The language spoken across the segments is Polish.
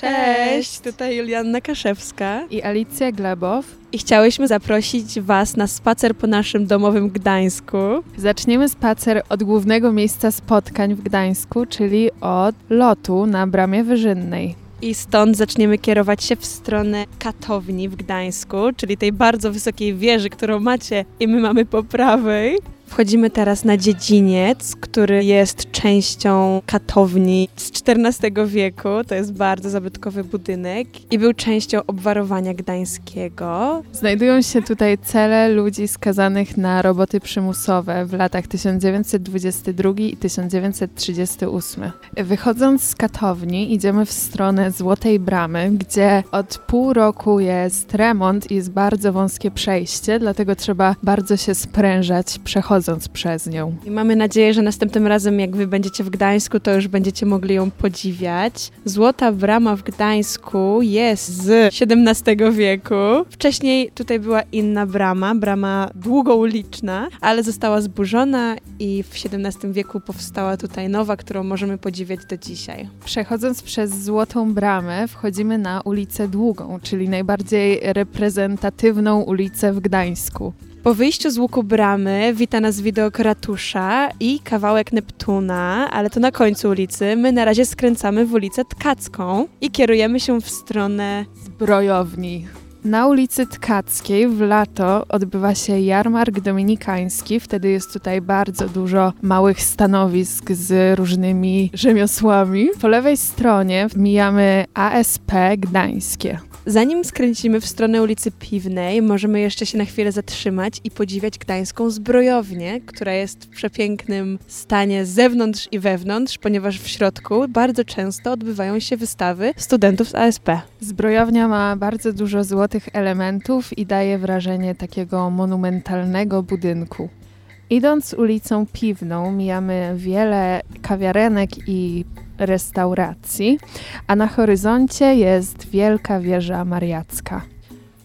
Cześć, tutaj Julianna Kaszewska i Alicja Glebow. I chciałyśmy zaprosić Was na spacer po naszym domowym Gdańsku. Zaczniemy spacer od głównego miejsca spotkań w Gdańsku, czyli od lotu na Bramie Wyżynnej. I stąd zaczniemy kierować się w stronę katowni w Gdańsku, czyli tej bardzo wysokiej wieży, którą macie i my mamy po prawej. Wchodzimy teraz na dziedziniec, który jest częścią katowni z XIV wieku. To jest bardzo zabytkowy budynek i był częścią obwarowania gdańskiego. Znajdują się tutaj cele ludzi skazanych na roboty przymusowe w latach 1922 i 1938. Wychodząc z katowni, idziemy w stronę Złotej Bramy, gdzie od pół roku jest remont i jest bardzo wąskie przejście, dlatego trzeba bardzo się sprężać, przechodząc przechodząc przez nią. I mamy nadzieję, że następnym razem, jak wy będziecie w Gdańsku, to już będziecie mogli ją podziwiać. Złota brama w Gdańsku jest z XVII wieku. Wcześniej tutaj była inna brama, brama długouliczna, ale została zburzona i w XVII wieku powstała tutaj nowa, którą możemy podziwiać do dzisiaj. Przechodząc przez Złotą Bramę, wchodzimy na ulicę Długą, czyli najbardziej reprezentatywną ulicę w Gdańsku. Po wyjściu z łuku bramy wita nas widok ratusza i kawałek Neptuna, ale to na końcu ulicy. My na razie skręcamy w ulicę Tkacką i kierujemy się w stronę zbrojowni. Na ulicy Tkackiej w lato odbywa się jarmark dominikański. Wtedy jest tutaj bardzo dużo małych stanowisk z różnymi rzemiosłami. Po lewej stronie mijamy ASP Gdańskie. Zanim skręcimy w stronę ulicy Piwnej, możemy jeszcze się na chwilę zatrzymać i podziwiać gdańską zbrojownię, która jest w przepięknym stanie zewnątrz i wewnątrz, ponieważ w środku bardzo często odbywają się wystawy studentów z ASP. Zbrojownia ma bardzo dużo złotych elementów i daje wrażenie takiego monumentalnego budynku. Idąc ulicą Piwną mijamy wiele kawiarenek i restauracji, a na horyzoncie jest wielka wieża mariacka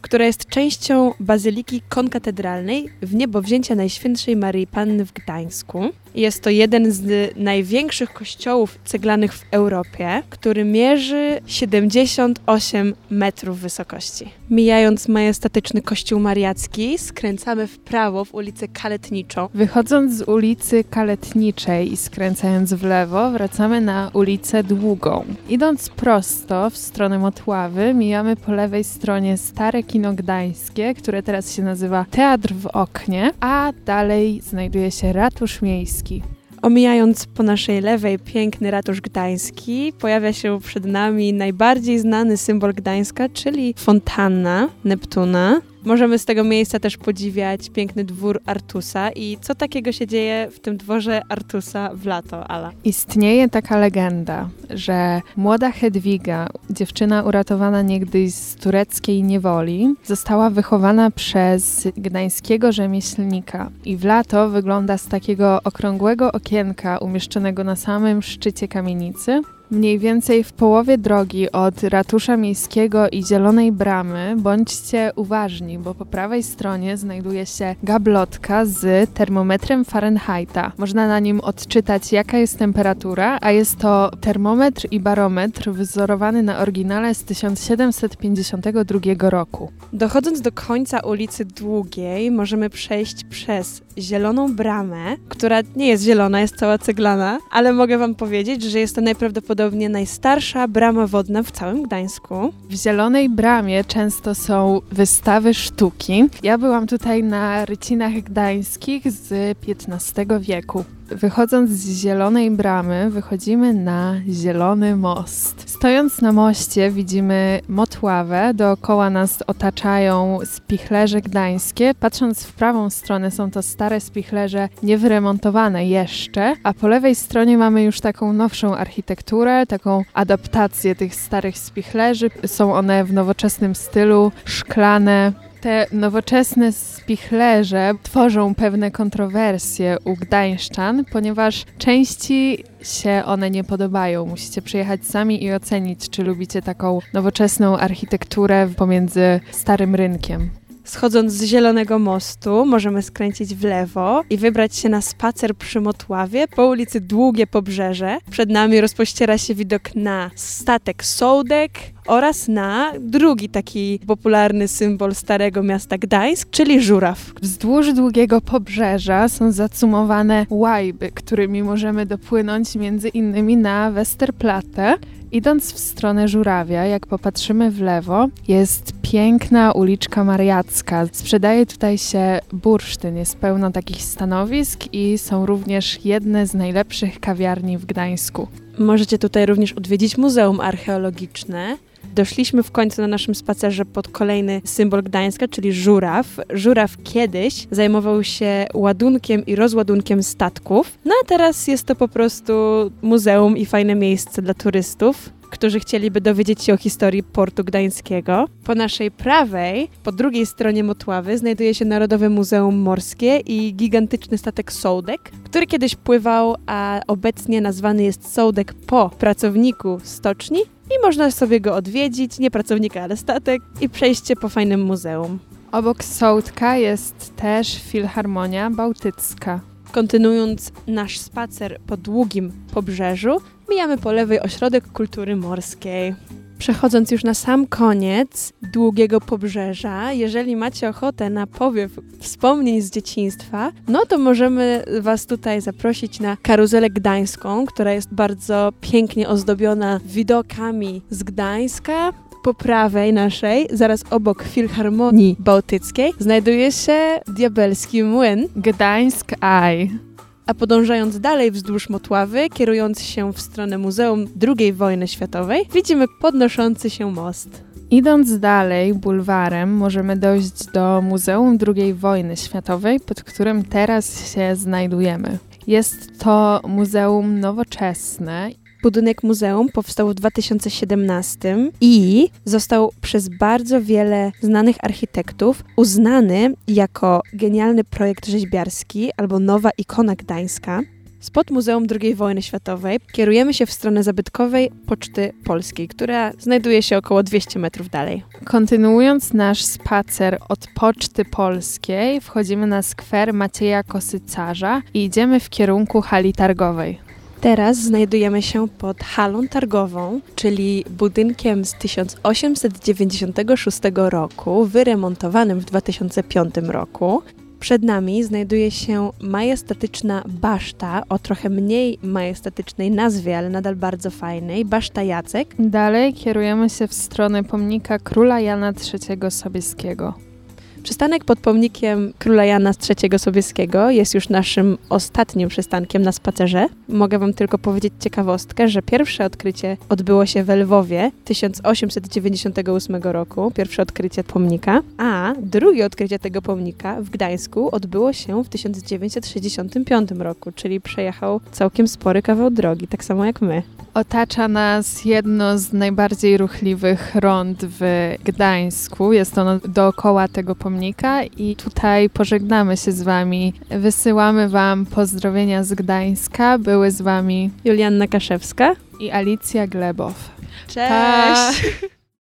która jest częścią Bazyliki Konkatedralnej w niebowzięcia Najświętszej Maryi Panny w Gdańsku. Jest to jeden z największych kościołów ceglanych w Europie, który mierzy 78 metrów wysokości. Mijając majestatyczny kościół mariacki, skręcamy w prawo w ulicę Kaletniczą. Wychodząc z ulicy Kaletniczej i skręcając w lewo, wracamy na ulicę Długą. Idąc prosto w stronę Motławy, mijamy po lewej stronie stare kino gdańskie, które teraz się nazywa Teatr w Oknie, a dalej znajduje się Ratusz Miejski. Omijając po naszej lewej piękny ratusz gdański, pojawia się przed nami najbardziej znany symbol Gdańska, czyli fontanna Neptuna. Możemy z tego miejsca też podziwiać piękny dwór Artusa. I co takiego się dzieje w tym dworze Artusa w lato, Ala? Istnieje taka legenda, że młoda Hedwiga, dziewczyna uratowana niegdyś z tureckiej niewoli, została wychowana przez gdańskiego rzemieślnika. I w lato wygląda z takiego okrągłego okienka umieszczonego na samym szczycie kamienicy Mniej więcej w połowie drogi od ratusza miejskiego i Zielonej Bramy bądźcie uważni, bo po prawej stronie znajduje się gablotka z termometrem Fahrenheita. Można na nim odczytać jaka jest temperatura, a jest to termometr i barometr wzorowany na oryginale z 1752 roku. Dochodząc do końca ulicy Długiej możemy przejść przez Zieloną Bramę, która nie jest zielona, jest cała ceglana, ale mogę wam powiedzieć, że jest to najprawdopodobniej prawdopodobnie najstarsza brama wodna w całym Gdańsku. W Zielonej Bramie często są wystawy sztuki. Ja byłam tutaj na rycinach gdańskich z XV wieku. Wychodząc z zielonej bramy, wychodzimy na zielony most. Stojąc na moście, widzimy Motławę. Dookoła nas otaczają spichlerze gdańskie. Patrząc w prawą stronę, są to stare spichlerze niewyremontowane jeszcze, a po lewej stronie mamy już taką nowszą architekturę, taką adaptację tych starych spichlerzy. Są one w nowoczesnym stylu, szklane, te nowoczesne spichlerze tworzą pewne kontrowersje u gdańszczan, ponieważ części się one nie podobają. Musicie przyjechać sami i ocenić, czy lubicie taką nowoczesną architekturę pomiędzy starym rynkiem. Schodząc z Zielonego Mostu, możemy skręcić w lewo i wybrać się na spacer przy Motławie po ulicy Długie Pobrzeże. Przed nami rozpościera się widok na statek Sołdek oraz na drugi taki popularny symbol starego miasta Gdańsk, czyli żuraw. Wzdłuż długiego pobrzeża są zacumowane łajby, którymi możemy dopłynąć między innymi na Westerplatte. Idąc w stronę Żurawia, jak popatrzymy w lewo, jest piękna uliczka Mariacka. Sprzedaje tutaj się bursztyn, jest pełno takich stanowisk i są również jedne z najlepszych kawiarni w Gdańsku. Możecie tutaj również odwiedzić Muzeum Archeologiczne. Doszliśmy w końcu na naszym spacerze pod kolejny symbol Gdańska, czyli żuraw. Żuraw kiedyś zajmował się ładunkiem i rozładunkiem statków, no a teraz jest to po prostu muzeum i fajne miejsce dla turystów którzy chcieliby dowiedzieć się o historii portu gdańskiego. Po naszej prawej, po drugiej stronie Motławy, znajduje się Narodowe Muzeum Morskie i gigantyczny statek Sołdek, który kiedyś pływał, a obecnie nazwany jest Sołdek po pracowniku stoczni i można sobie go odwiedzić, nie pracownika, ale statek i przejście po fajnym muzeum. Obok Sołdka jest też Filharmonia Bałtycka. Kontynuując nasz spacer po długim pobrzeżu, mijamy po lewej ośrodek kultury morskiej. Przechodząc już na sam koniec długiego pobrzeża, jeżeli macie ochotę na powiew wspomnień z dzieciństwa, no to możemy Was tutaj zaprosić na karuzelę gdańską, która jest bardzo pięknie ozdobiona widokami z Gdańska. Po prawej naszej, zaraz obok Filharmonii Bałtyckiej, znajduje się diabelski młyn. Gdańsk Eye. A podążając dalej wzdłuż Motławy, kierując się w stronę Muzeum II wojny światowej, widzimy podnoszący się most. Idąc dalej bulwarem, możemy dojść do Muzeum II wojny światowej, pod którym teraz się znajdujemy. Jest to muzeum nowoczesne Budynek muzeum powstał w 2017 i został przez bardzo wiele znanych architektów uznany jako genialny projekt rzeźbiarski albo nowa ikona gdańska. Spod Muzeum II wojny światowej kierujemy się w stronę zabytkowej Poczty Polskiej, która znajduje się około 200 metrów dalej. Kontynuując nasz spacer od Poczty Polskiej, wchodzimy na skwer Macieja Kosycarza i idziemy w kierunku hali targowej. Teraz znajdujemy się pod halą targową, czyli budynkiem z 1896 roku, wyremontowanym w 2005 roku. Przed nami znajduje się majestatyczna baszta o trochę mniej majestatycznej nazwie, ale nadal bardzo fajnej, baszta Jacek. Dalej kierujemy się w stronę pomnika króla Jana III Sobieskiego. Przystanek pod pomnikiem króla Jana III Sobieskiego jest już naszym ostatnim przystankiem na spacerze. Mogę Wam tylko powiedzieć ciekawostkę, że pierwsze odkrycie odbyło się w Lwowie 1898 roku, pierwsze odkrycie pomnika, a drugie odkrycie tego pomnika w Gdańsku odbyło się w 1965 roku, czyli przejechał całkiem spory kawał drogi, tak samo jak my. Otacza nas jedno z najbardziej ruchliwych rond w Gdańsku. Jest ono dookoła tego pomnika i tutaj pożegnamy się z Wami. Wysyłamy Wam pozdrowienia z Gdańska. Były z Wami Julianna Kaszewska i Alicja Glebow. Cześć! Pa!